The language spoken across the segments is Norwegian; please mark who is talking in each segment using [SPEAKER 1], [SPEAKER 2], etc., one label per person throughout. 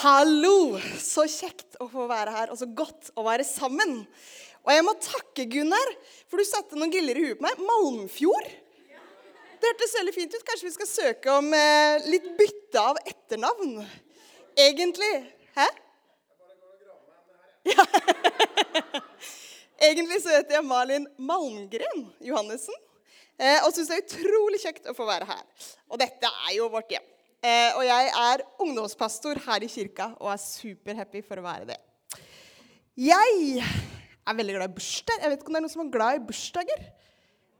[SPEAKER 1] Hallo! Så kjekt å få være her, og så godt å være sammen. Og jeg må takke Gunnar, for du satte noen giller i huet på meg. Malmfjord. Det hørtes veldig fint ut. Kanskje vi skal søke om eh, litt bytte av etternavn? Egentlig. Hæ? Ja. Egentlig så heter jeg Malin Malmgren Johannessen. Eh, og syns det er utrolig kjekt å få være her. Og dette er jo vårt hjem. Eh, og jeg er ungdomspastor her i kirka og er superhappy for å være det. Jeg er veldig glad i bursdag. Jeg vet ikke om det er noen som er glad i bursdager?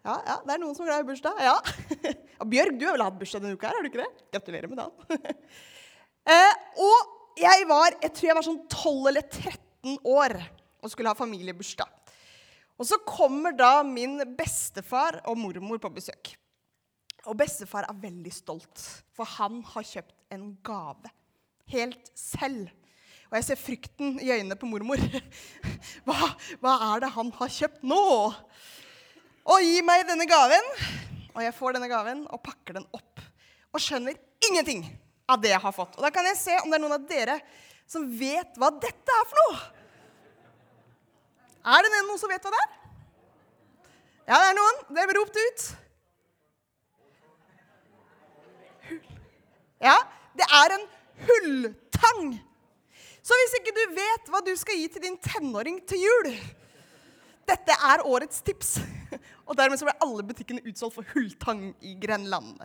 [SPEAKER 1] Ja, ja, det er noen som er glad i bursdag. Ja. Og Bjørg, du har vel hatt bursdag denne uka? her, har du ikke det? Gratulerer med dagen. eh, og jeg var jeg tror jeg var sånn 12 eller 13 år og skulle ha familiebursdag. Og så kommer da min bestefar og mormor på besøk. Og bestefar er veldig stolt, for han har kjøpt en gave. Helt selv. Og jeg ser frykten i øynene på mormor. Hva, hva er det han har kjøpt nå? Og gi meg denne gaven. Og jeg får denne gaven og pakker den opp. Og skjønner ingenting av det jeg har fått. Og da kan jeg se om det er noen av dere som vet hva dette er for noe. Er det noen som vet hva det er? Ja, det er noen. Det er ropt ut. Ja, det er en hulltang. Så hvis ikke du vet hva du skal gi til din tenåring til jul Dette er årets tips. Og dermed så ble alle butikkene utsolgt for hulltang i Grenland.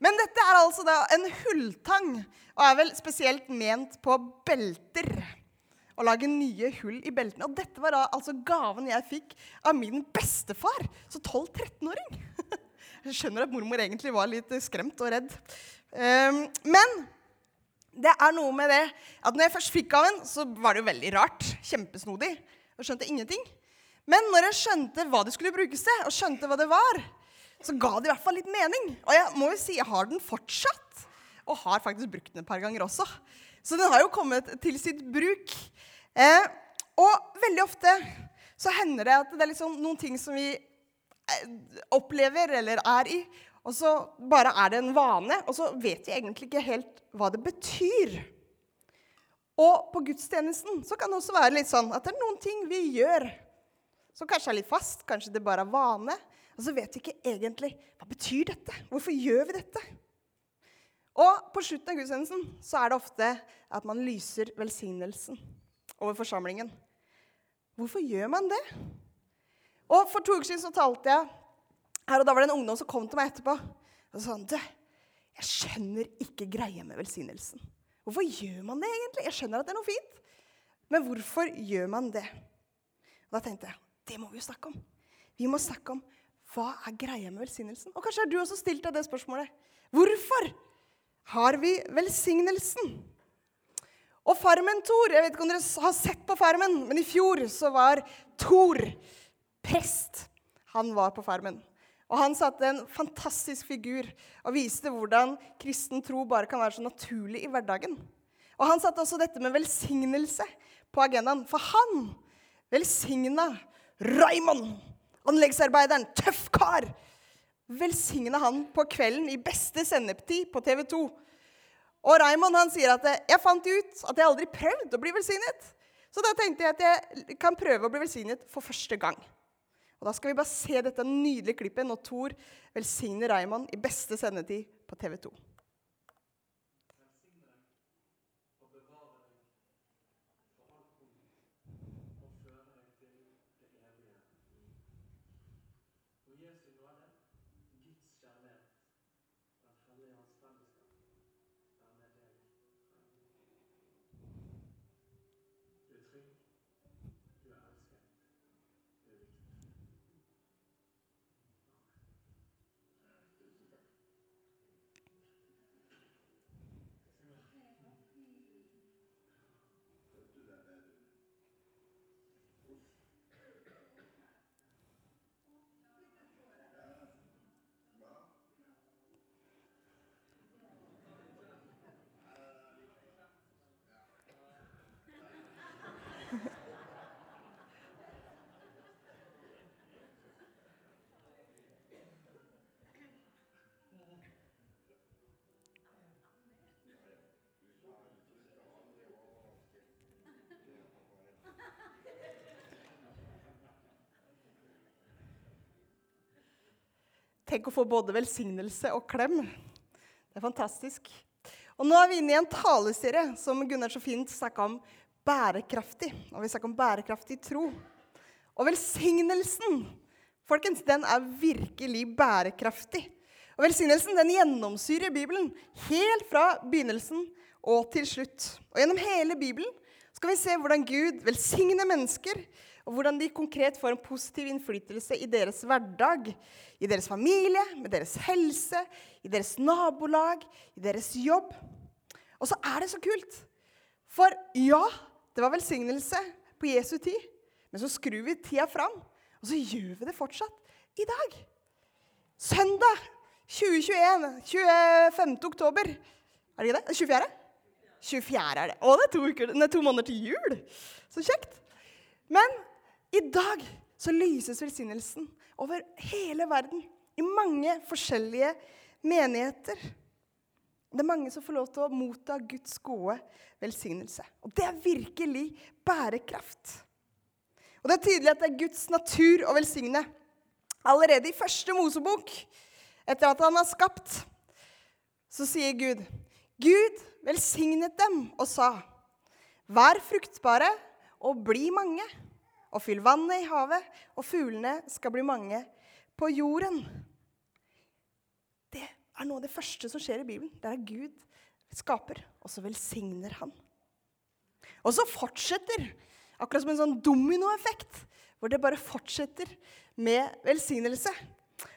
[SPEAKER 1] Men dette er altså da en hulltang, og er vel spesielt ment på belter. Å lage nye hull i beltene. Og dette var da altså gaven jeg fikk av min bestefar, så 12-13-åring. Jeg skjønner at mormor egentlig var litt skremt og redd. Um, men det er noe med det at når jeg først fikk gaven, så var det jo veldig rart. Kjempesnodig. Og skjønte ingenting. Men når jeg skjønte hva det skulle brukes til, og skjønte hva det var, så ga det i hvert fall litt mening. Og jeg må jo si jeg har den fortsatt. Og har faktisk brukt den et par ganger også. Så den har jo kommet til sitt bruk. Eh, og veldig ofte så hender det at det er liksom noen ting som vi eh, opplever eller er i, og så bare er det en vane, og så vet vi egentlig ikke helt hva det betyr. Og på gudstjenesten så kan det også være litt sånn at det er noen ting vi gjør som kanskje er litt fast, kanskje det bare er vane. Og så vet vi ikke egentlig hva betyr dette Hvorfor gjør vi dette? Og på slutten av gudstjenesten så er det ofte at man lyser velsignelsen over forsamlingen. Hvorfor gjør man det? Og For to uker siden så talte jeg her, og da var det en ungdom som kom til meg etterpå og sa du, jeg skjønner ikke greia med velsignelsen. Hvorfor gjør man det egentlig? Jeg skjønner at det er noe fint, men hvorfor gjør man det? Og Da tenkte jeg det må vi jo snakke om. Vi må snakke om hva er greia med velsignelsen. Og kanskje har du også stilt deg det spørsmålet. Hvorfor har vi velsignelsen? Og Farmen Thor Jeg vet ikke om dere har sett på Farmen, men i fjor så var Thor prest. Han var på Farmen. Og han satte en fantastisk figur og viste hvordan kristen tro bare kan være så naturlig i hverdagen. Og han satte også dette med velsignelse på agendaen. For han velsigna Raymond, anleggsarbeideren, tøff kar. Velsigna han på kvelden i beste sendetid på TV 2. Og Raymond han sier at 'jeg fant ut at jeg aldri prøvd å bli velsignet'. Så da tenkte jeg at jeg kan prøve å bli velsignet for første gang. Og Da skal vi bare se dette nydelige klippet når Thor velsigner Raymond i beste sendetid på TV 2. Tenk å få både velsignelse og klem. Det er fantastisk. Og nå er vi inne i en taleserie som Gunnar så fint snakka om bærekraftig. Og vi snakker om bærekraftig tro. Og velsignelsen, folkens, den er virkelig bærekraftig. Og velsignelsen den gjennomsyrer Bibelen helt fra begynnelsen og til slutt. Og gjennom hele Bibelen skal vi se hvordan Gud velsigner mennesker og hvordan de konkret får en positiv innflytelse i deres hverdag, i deres familie, med deres helse, i deres nabolag, i deres jobb. Og så er det så kult. For ja, det var velsignelse på Jesu tid, men så skrur vi tida fram, og så gjør vi det fortsatt i dag. Søndag 2021, 25. oktober. Er det ikke det? 24.? 24 er det. Å, det er to, uker, er to måneder til jul! Så kjekt. Men i dag så lyses velsignelsen over hele verden. I mange forskjellige menigheter. Det er mange som får lov til å motta Guds gode velsignelse. Og det er virkelig bærekraft. Og det er tydelig at det er Guds natur å velsigne. Allerede i første Mosebok, etter at han har skapt, så sier Gud Gud velsignet dem og sa, Vær fruktbare og bli mange og fyll vannet i havet, og fuglene skal bli mange på jorden. Det er noe av det første som skjer i Bibelen. Det er Gud skaper, og så velsigner han. Og så fortsetter, akkurat som en sånn dominoeffekt, hvor det bare fortsetter med velsignelse.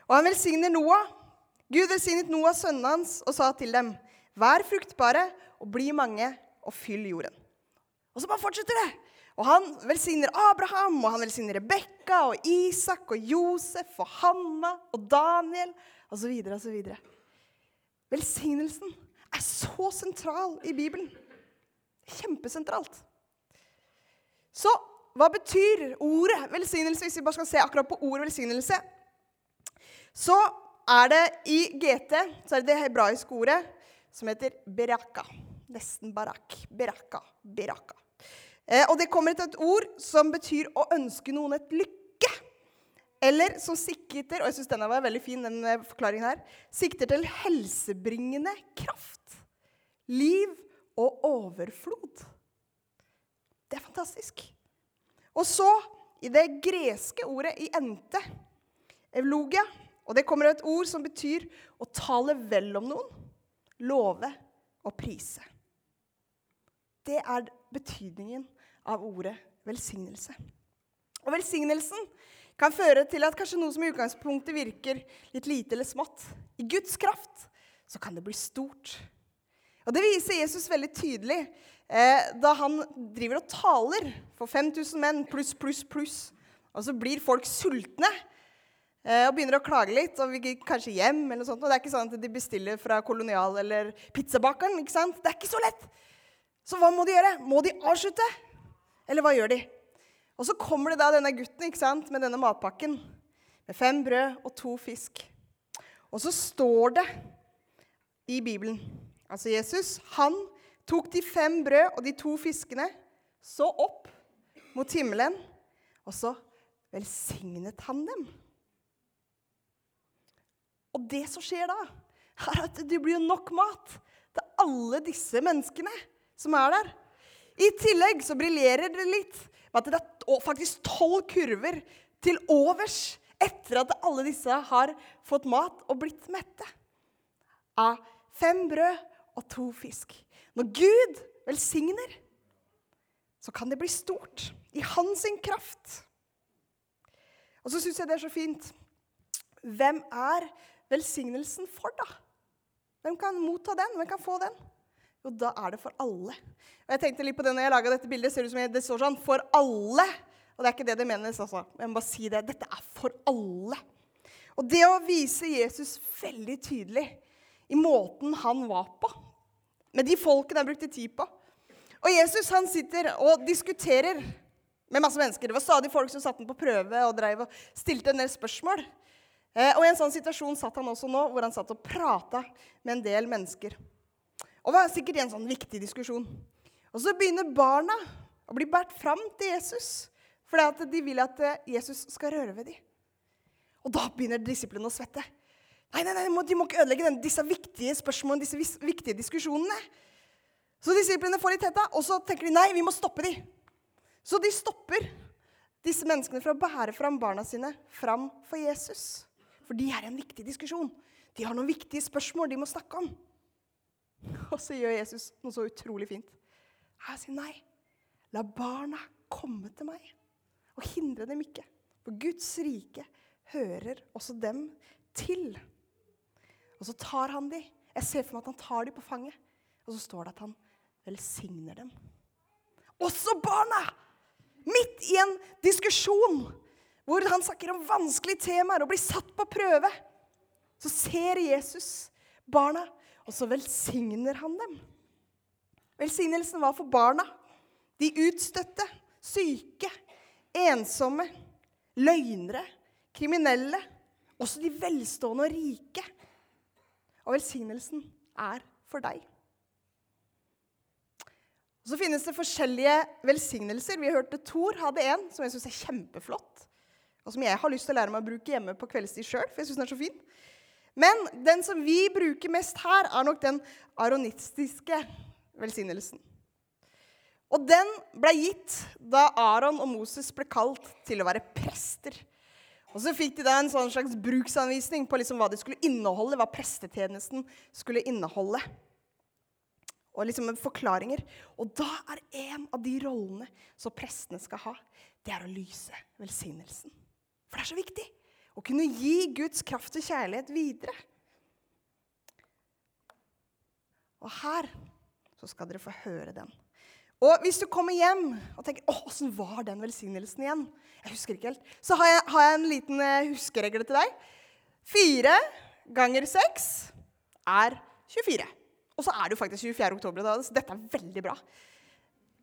[SPEAKER 1] Og han velsigner Noah. Gud velsignet Noah, sønnen hans, og sa til dem, vær fruktbare og bli mange, og fyll jorden. Og så bare fortsetter det. Og han velsigner Abraham, og han velsigner Rebekka og Isak og Josef og Hanna og Daniel osv. osv. Velsignelsen er så sentral i Bibelen. Kjempesentralt. Så hva betyr ordet velsignelse? Hvis vi bare skal se akkurat på ordet velsignelse, så er det i GT så er det det hebraiske ordet som heter beraka. Nesten barak. Beraka. Beraka. Eh, og det kommer til et ord som betyr å ønske noen et lykke. Eller som sikter og jeg synes denne var veldig fin, den eh, forklaringen her, sikter til helsebringende kraft. Liv og overflod. Det er fantastisk. Og så, i det greske ordet i ente, evlogia, og det kommer et ord som betyr å tale vel om noen, love og prise. Det er betydningen av ordet velsignelse. Og velsignelsen kan føre til at kanskje noe som i utgangspunktet virker litt lite eller smått, i Guds kraft, så kan det bli stort. Og Det viser Jesus veldig tydelig eh, da han driver og taler for 5000 menn pluss, pluss, pluss. Og så blir folk sultne eh, og begynner å klage litt og vil kanskje hjem. eller noe sånt. Og det er ikke sånn at de bestiller fra Kolonial eller pizzabakeren. ikke sant? Det er ikke så lett. Så hva må de gjøre? Må de avslutte? Eller hva gjør de? Og så kommer det da denne gutten ikke sant, med denne matpakken med fem brød og to fisk. Og så står det i Bibelen Altså Jesus, han tok de fem brød og de to fiskene, så opp mot himmelen, og så velsignet han dem. Og det som skjer da, er at det blir nok mat til alle disse menneskene som er der. I tillegg så briljerer det litt med at det er faktisk tolv kurver til overs etter at alle disse har fått mat og blitt mette. Av fem brød og to fisk. Når Gud velsigner, så kan det bli stort i hans kraft. Og så syns jeg det er så fint. Hvem er velsignelsen for, da? Hvem kan motta den? Hvem kan få den? Jo, da er det for alle. Og jeg tenkte litt på det når jeg laga dette bildet. ser ut som Det står sånn 'for alle'. Og det er ikke det det menes. altså. Jeg må bare si det. Dette er for alle. Og det å vise Jesus veldig tydelig i måten han var på, med de folkene han brukte tid på Og Jesus han sitter og diskuterer med masse mennesker. Det var stadig folk som satte ham på prøve og drev og stilte en del spørsmål. Eh, og i en sånn situasjon satt han også nå, hvor han satt og prata med en del mennesker. Og var sikkert en sånn viktig diskusjon. Og så begynner barna å bli båret fram til Jesus fordi de vil at eh, Jesus skal røre ved dem. Og da begynner disiplene å svette. Nei, nei, nei, de må, ikke ødelegge denne, disse viktige spørsmålene, disse viktige diskusjonene. Så disiplene får litt hetta, og så tenker de nei, vi må stoppe de. Så de stopper disse menneskene fra å bære fram barna sine fram for Jesus. For de er en viktig diskusjon. De har noen viktige spørsmål de må snakke om. Og så gjør Jesus noe så utrolig fint. Han sier nei. La barna komme til meg, og hindre dem ikke. For Guds rike hører også dem til. Og så tar han de. Jeg ser for meg at han tar de på fanget. Og så står det at han velsigner dem. Også barna! Midt i en diskusjon hvor han snakker om vanskelige temaer og blir satt på prøve, så ser Jesus barna, og så velsigner han dem. Velsignelsen var for barna. De utstøtte, syke, ensomme, løgnere, kriminelle. Også de velstående og rike. Og velsignelsen er for deg. Så finnes det forskjellige velsignelser. Vi hørte Thor hadde en som jeg syns er kjempeflott. Og som jeg har lyst til å lære meg å bruke hjemme på kveldstid sjøl, for jeg synes den er så fin. Men den som vi bruker mest her, er nok den aronistiske velsignelsen. Og den ble gitt da Aron og Moses ble kalt til å være prester. Og så fikk de da en sånn slags bruksanvisning på liksom hva det skulle inneholde, hva prestetjenesten skulle inneholde. Og liksom forklaringer. Og da er en av de rollene som prestene skal ha, det er å lyse velsignelsen. For det er så viktig å kunne gi Guds kraft og kjærlighet videre. Og her så skal dere få høre den. Og hvis du kommer hjem og tenker åh, åssen var den velsignelsen igjen? Jeg husker ikke helt. Så har jeg, har jeg en liten uh, huskeregle til deg. Fire ganger seks er 24. Og så er det jo faktisk 24. oktober, da, så dette er veldig bra.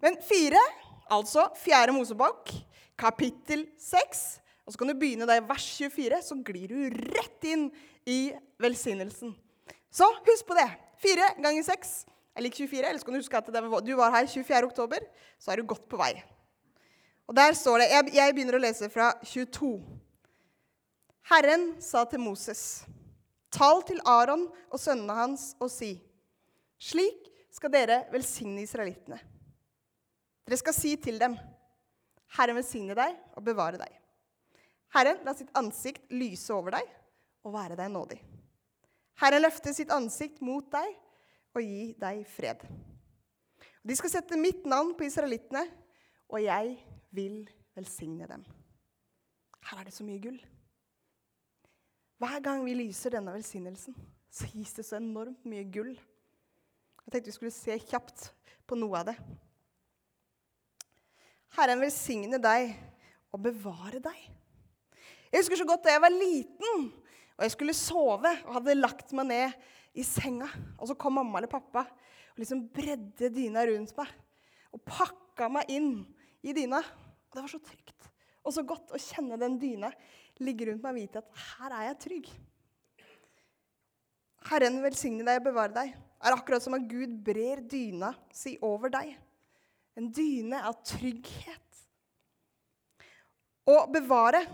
[SPEAKER 1] Men fire, altså fjerde Mosebok, kapittel seks. Og så kan du begynne der i vers 24, så glir du rett inn i velsignelsen. Så husk på det. 4 ganger 6 er lik 24. Eller så kan du huske at du var her 24. oktober, så er du godt på vei. Og der står det Jeg, jeg begynner å lese fra 22. Herren sa til Moses, tal til Aron og sønnene hans og si:" Slik skal dere velsigne israelittene. Dere skal si til dem, Herren velsigne deg og bevare deg. Herren la sitt ansikt lyse over deg og være deg nådig. Herren løfte sitt ansikt mot deg og gi deg fred. De skal sette mitt navn på israelittene, og jeg vil velsigne dem. Her er det så mye gull. Hver gang vi lyser denne velsignelsen, så gis det så enormt mye gull. Jeg tenkte vi skulle se kjapt på noe av det. Herren velsigne deg og bevare deg. Jeg husker så godt da jeg var liten og jeg skulle sove og hadde lagt meg ned i senga. Og så kom mamma eller pappa og liksom bredde dyna rundt meg og pakka meg inn i dyna. Og det var så trygt og så godt å kjenne den dyna ligge rundt meg og vite at her er jeg trygg. Herren velsigne deg og bevare deg. er akkurat som at Gud brer dyna si over deg. En dyne av trygghet. Å bevare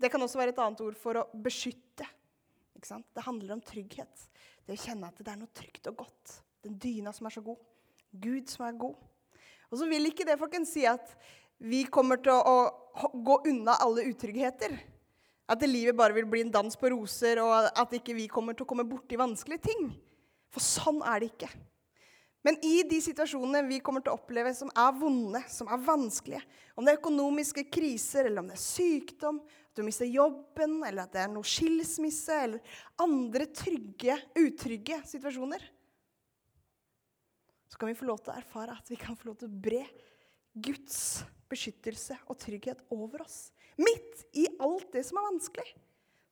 [SPEAKER 1] det kan også være et annet ord for å beskytte. Det handler om trygghet. Det å kjenne at det er noe trygt og godt. Den dyna som er så god. Gud som er god. Og så vil ikke det folkens si at vi kommer til å, å gå unna alle utryggheter. At livet bare vil bli en dans på roser, og at ikke vi kommer til å komme borti vanskelige ting. For sånn er det ikke. Men i de situasjonene vi kommer til å oppleve som er vonde, som er vanskelige, om det er økonomiske kriser, eller om det er sykdom, at du mister jobben, eller at det er noe skilsmisse, eller andre trygge, utrygge situasjoner, så kan vi få lov til å erfare at vi kan få lov til å bre Guds beskyttelse og trygghet over oss. Midt i alt det som er vanskelig,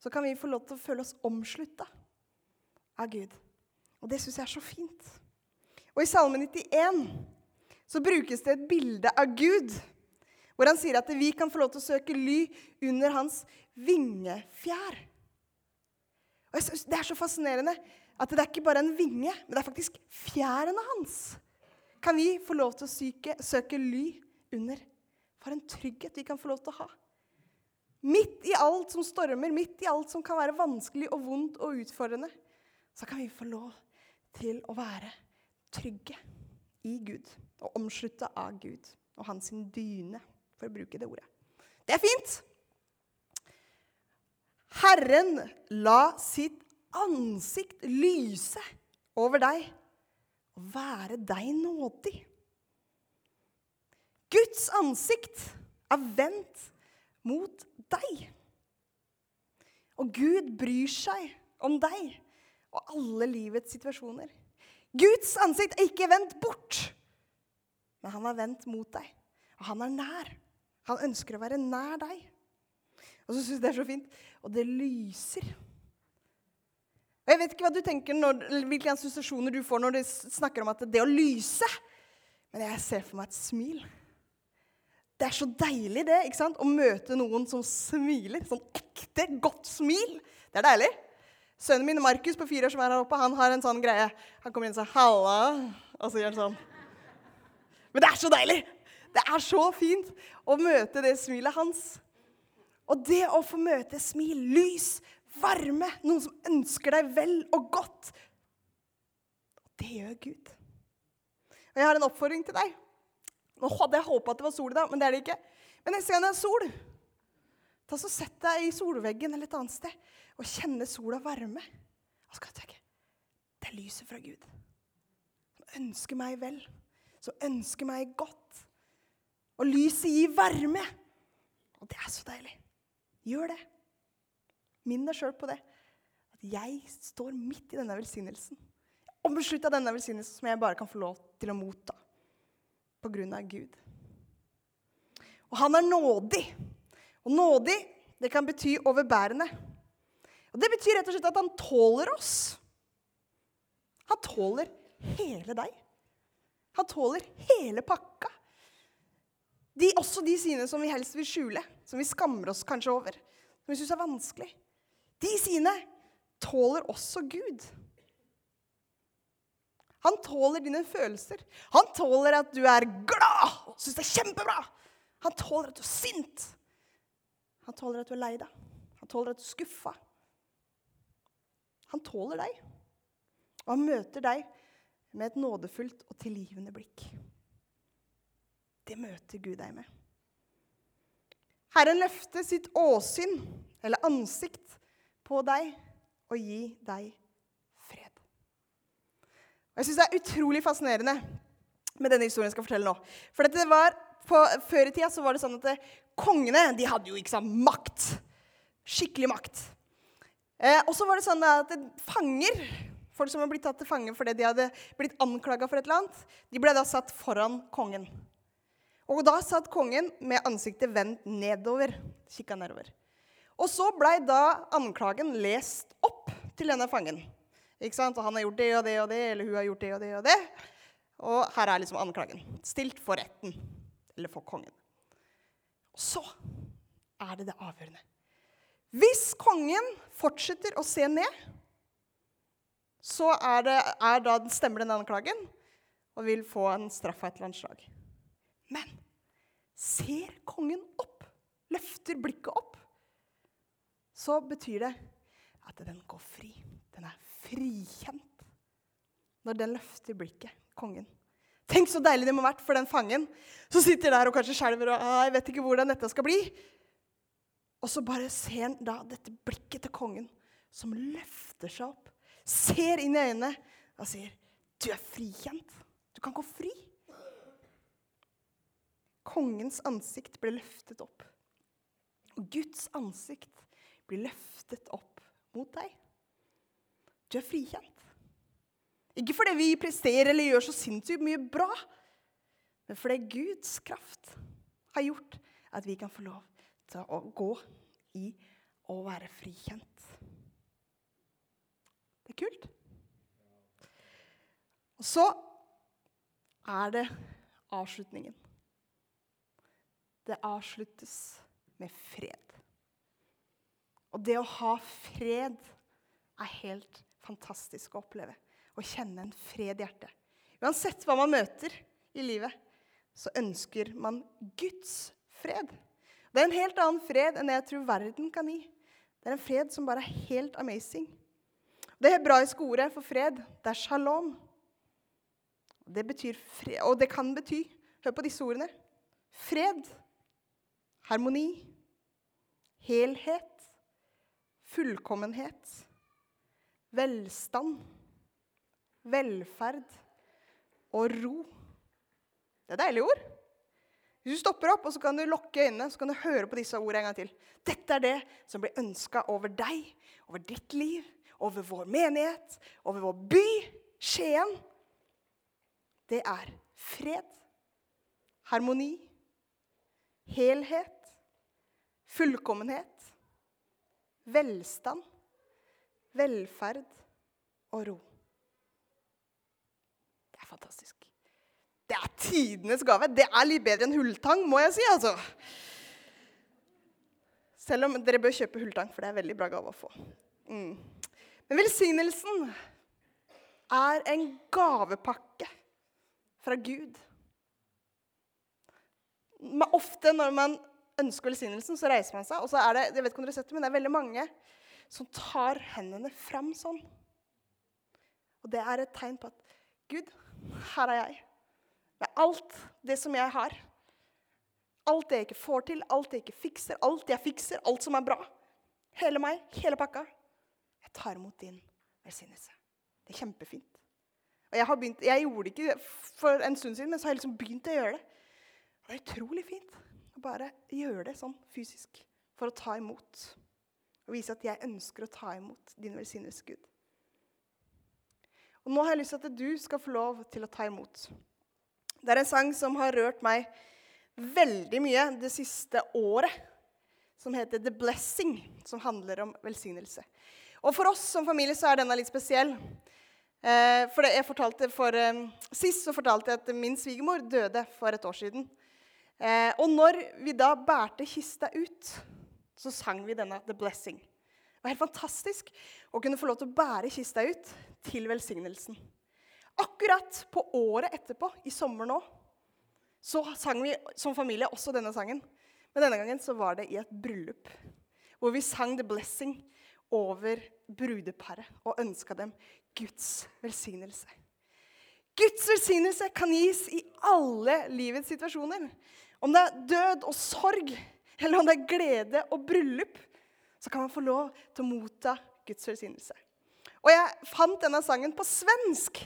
[SPEAKER 1] så kan vi få lov til å føle oss omslutta av Gud. Og det syns jeg er så fint. Og i Salme 91 så brukes det et bilde av Gud, hvor han sier at vi kan få lov til å søke ly under hans vingefjær. Og synes Det er så fascinerende at det er ikke bare en vinge, men det er faktisk fjærene hans. Kan vi få lov til å syke, søke ly under? For en trygghet vi kan få lov til å ha. Midt i alt som stormer, midt i alt som kan være vanskelig og vondt og utfordrende, så kan vi få lov til å være trygge i Gud og omslutta av Gud og hans dyne, for å bruke det ordet. Det er fint. Herren la sitt ansikt lyse over deg og være deg nådig. Guds ansikt er vendt mot deg. Og Gud bryr seg om deg og alle livets situasjoner. Guds ansikt er ikke vendt bort, men han er vendt mot deg. Og han er nær. Han ønsker å være nær deg. Og så syns jeg det er så fint. Og det lyser. Og Jeg vet ikke hva du tenker når, hvilke assosiasjoner du får når du snakker om at det å lyse Men jeg ser for meg et smil. Det er så deilig det, ikke sant? å møte noen som smiler. Sånn ekte, godt smil. Det er deilig. Sønnen min Markus på fire år som er her oppe, han har en sånn greie. Han kommer inn og sier 'halla', og så gjør han sånn. Men det er så deilig! Det er så fint å møte det smilet hans. Og det å få møte smil, lys, varme, noen som ønsker deg vel og godt Det gjør Gud. Og jeg har en oppfordring til deg. Nå hadde jeg håpa at det var sol i dag, men det er det ikke. Men neste gang det er sol, ta så sett deg i solveggen eller et annet sted og kjenne sola varme. Og skal tenke det er lyset fra Gud som ønsker meg vel, som ønsker meg godt. Og lyset gir varme. Og det er så deilig. Gjør det. Minn deg sjøl på det. At jeg står midt i denne velsignelsen. Omslutta denne velsignelsen som jeg bare kan få lov til å motta på grunn av Gud. Og han er nådig. Og nådig, det kan bety overbærende. Og Det betyr rett og slett at han tåler oss. Han tåler hele deg. Han tåler hele pakka. De, også de sidene som vi helst vil skjule, som vi skammer oss kanskje over, som vi syns er vanskelig. De sidene tåler også Gud. Han tåler dine følelser. Han tåler at du er glad og syns det er kjempebra. Han tåler at du er sint. Han tåler at du er lei deg. Han tåler at du er skuffa. Han tåler deg. Og han møter deg med et nådefullt og tilgivende blikk. Det møter Gud deg med. Herren løfter sitt åsyn, eller ansikt, på deg og gi deg fred. Og jeg syns det er utrolig fascinerende med denne historien jeg skal fortelle nå. For dette var, på, Før i tida så var det sånn at det, kongene de hadde jo ikke sant, makt. Skikkelig makt. Eh, og så var det sånn at fanger, folk som var blitt tatt til fange fordi de hadde blitt anklaga for et eller annet, de ble da satt foran kongen. Og da satt kongen med ansiktet vendt nedover. Kikka nedover. Og så blei da anklagen lest opp til denne fangen. Ikke sant? Og han har gjort det og det og det, eller hun har gjort det og det og det. Og her er liksom anklagen. Stilt for retten. Eller for kongen. Og så er det det avgjørende. Hvis kongen fortsetter å se ned, så er det, er da stemmer den anklagen og vil få en straff av et eller annet slag. Men ser kongen opp, løfter blikket opp, så betyr det at den går fri. Den er frikjent når den løfter blikket, kongen. Tenk så deilig det må ha vært for den fangen som sitter der og kanskje skjelver og jeg vet ikke hvordan dette skal bli. Og så bare ser han da dette blikket til kongen som løfter seg opp, ser inn i øynene og sier, 'Du er frikjent. Du kan gå fri.' Kongens ansikt ble løftet opp. Og Guds ansikt blir løftet opp mot deg. Du er frikjent. Ikke fordi vi presterer eller gjør så sinnssykt mye bra, men fordi Guds kraft har gjort at vi kan få lov til å gå i å være frikjent. Det er kult. Og så er det avslutningen. Det avsluttes med fred. Og det å ha fred er helt fantastisk å oppleve. Å kjenne en fred i hjertet. Uansett hva man møter i livet, så ønsker man Guds fred. Det er en helt annen fred enn jeg tror verden kan gi. Det er en fred som bare er helt amazing. Det hebraiske ordet for fred, det er shalom. Det betyr fred, og det kan bety Hør på disse ordene. Fred, harmoni, helhet, fullkommenhet, velstand, velferd og ro. Det er deilige ord. Hvis du stopper opp og så kan du lukke øynene så kan du høre på disse ordene en gang til. Dette er det som blir ønska over deg, over ditt liv, over vår menighet, over vår by, Skien. Det er fred, harmoni, helhet, fullkommenhet, velstand, velferd og ro. Det er fantastisk. Det er tidenes gave. Det er litt bedre enn hulltang, må jeg si. altså. Selv om dere bør kjøpe hulltang, for det er veldig bra gave å få. Mm. Men velsignelsen er en gavepakke fra Gud. Ofte når man ønsker velsignelsen, så reiser man seg, og så er det jeg vet ikke om dere har sett det, men det er veldig mange som tar hendene fram sånn. Og det er et tegn på at Gud, her er jeg. Med alt det som jeg har. Alt det jeg ikke får til, alt det jeg ikke fikser, alt jeg fikser, alt som er bra. Hele meg, hele pakka. Jeg tar imot din velsignelse. Det er kjempefint. Og jeg, har begynt, jeg gjorde det ikke for en stund siden, men så har jeg liksom begynt å gjøre det. Det er utrolig fint å bare gjøre det sånn fysisk for å ta imot. Og vise at jeg ønsker å ta imot din velsignelse, Gud. Og nå har jeg lyst til at du skal få lov til å ta imot. Det er en sang som har rørt meg veldig mye det siste året. Som heter 'The Blessing', som handler om velsignelse. Og For oss som familie så er denne litt spesiell. for for jeg fortalte for, eh, Sist så fortalte jeg at min svigermor døde for et år siden. Eh, og når vi da bærte kista ut, så sang vi denne 'The Blessing'. Det var helt fantastisk å kunne få lov til å bære kista ut til velsignelsen. Akkurat på året etterpå, i sommer nå, så sang vi som familie også denne sangen. Men denne gangen så var det i et bryllup, hvor vi sang The Blessing over brudeparet og ønska dem Guds velsignelse. Guds velsignelse kan gis i alle livets situasjoner. Om det er død og sorg, eller om det er glede og bryllup, så kan man få lov til å motta Guds velsignelse. Og jeg fant denne sangen på svensk.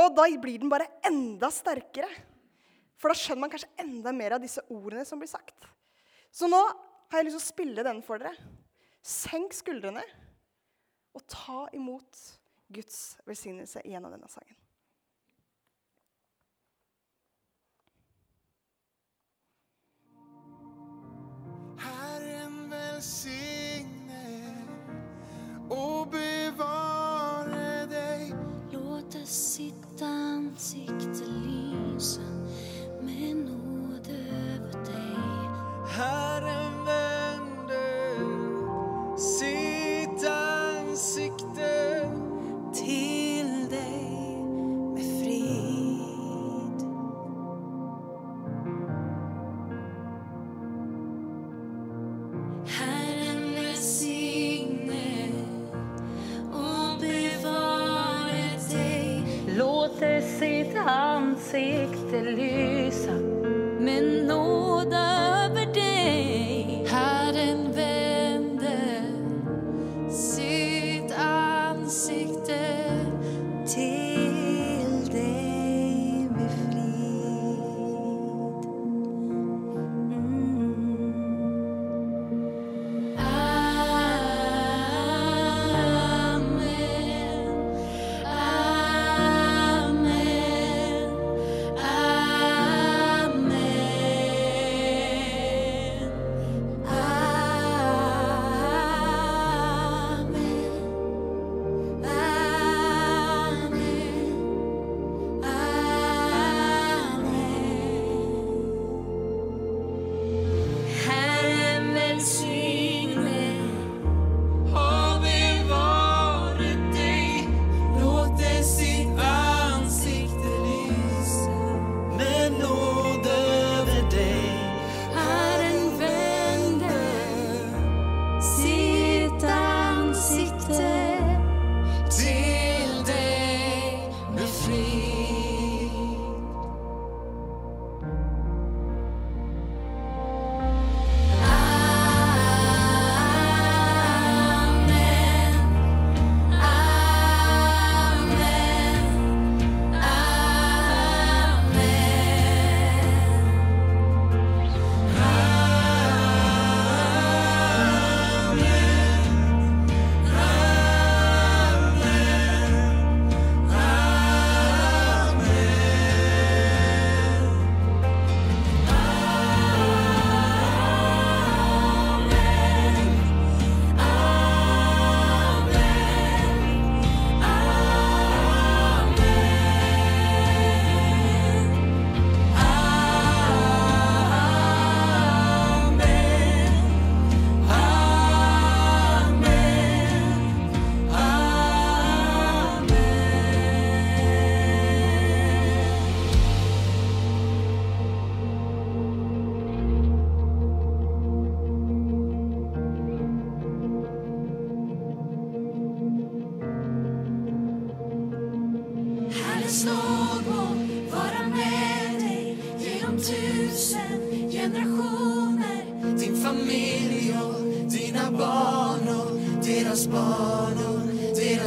[SPEAKER 1] Og da blir den bare enda sterkere. For da skjønner man kanskje enda mer av disse ordene som blir sagt. Så nå har jeg lyst til å spille den for dere. Senk skuldrene og ta imot Guds velsignelse gjennom denne sangen.
[SPEAKER 2] Herren velsigne og bevare deg.
[SPEAKER 3] Låte sitt ansikte lyse med nåde over deg.
[SPEAKER 2] Herren vende
[SPEAKER 3] este libro.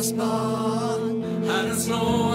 [SPEAKER 3] Johannesburg, Johannesburg.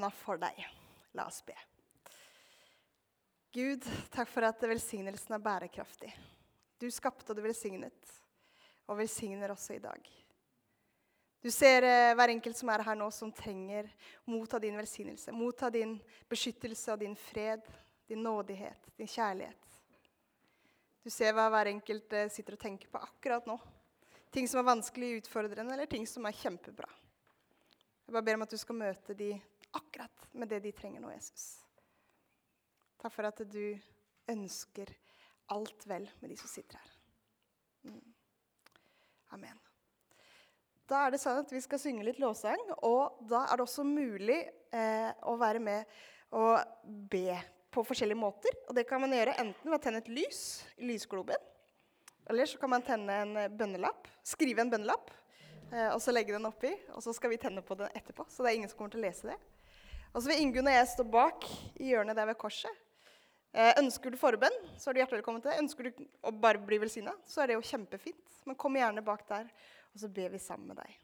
[SPEAKER 3] Han
[SPEAKER 1] er for deg. La oss be. Gud, takk for at velsignelsen er bærekraftig. Du skapte og du velsignet, og velsigner også i dag. Du ser eh, hver enkelt som er her nå, som trenger motta din velsignelse. Motta din beskyttelse og din fred, din nådighet, din kjærlighet. Du ser hva hver enkelt eh, sitter og tenker på akkurat nå. Ting som er vanskelig, utfordrende, eller ting som er kjempebra. Jeg bare ber om at du skal møte de akkurat med det de trenger nå, Jesus. Takk for at du ønsker alt vel med de som sitter her. Mm. Amen. Da er det sånn at vi skal synge litt lovsang, og da er det også mulig eh, å være med og be på forskjellige måter. Og det kan man gjøre enten ved å tenne et lys i lysgloben, eller så kan man tenne en bønnelapp, skrive en bønnelapp, eh, og så legge den oppi, og så skal vi tenne på den etterpå. Så det er ingen som kommer til å lese det. Og så vil Ingunn og jeg stå bak i hjørnet der ved korset. Eh, ønsker du forbønn, så er du hjertelig velkommen til det. Ønsker du å bare bli velsigna, så er det jo kjempefint. Men kom gjerne bak der, og så ber vi sammen med deg.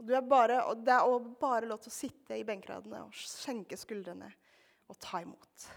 [SPEAKER 1] Og er bare, og det er også bare lov til å sitte i benkeradene og senke skuldrene og ta imot.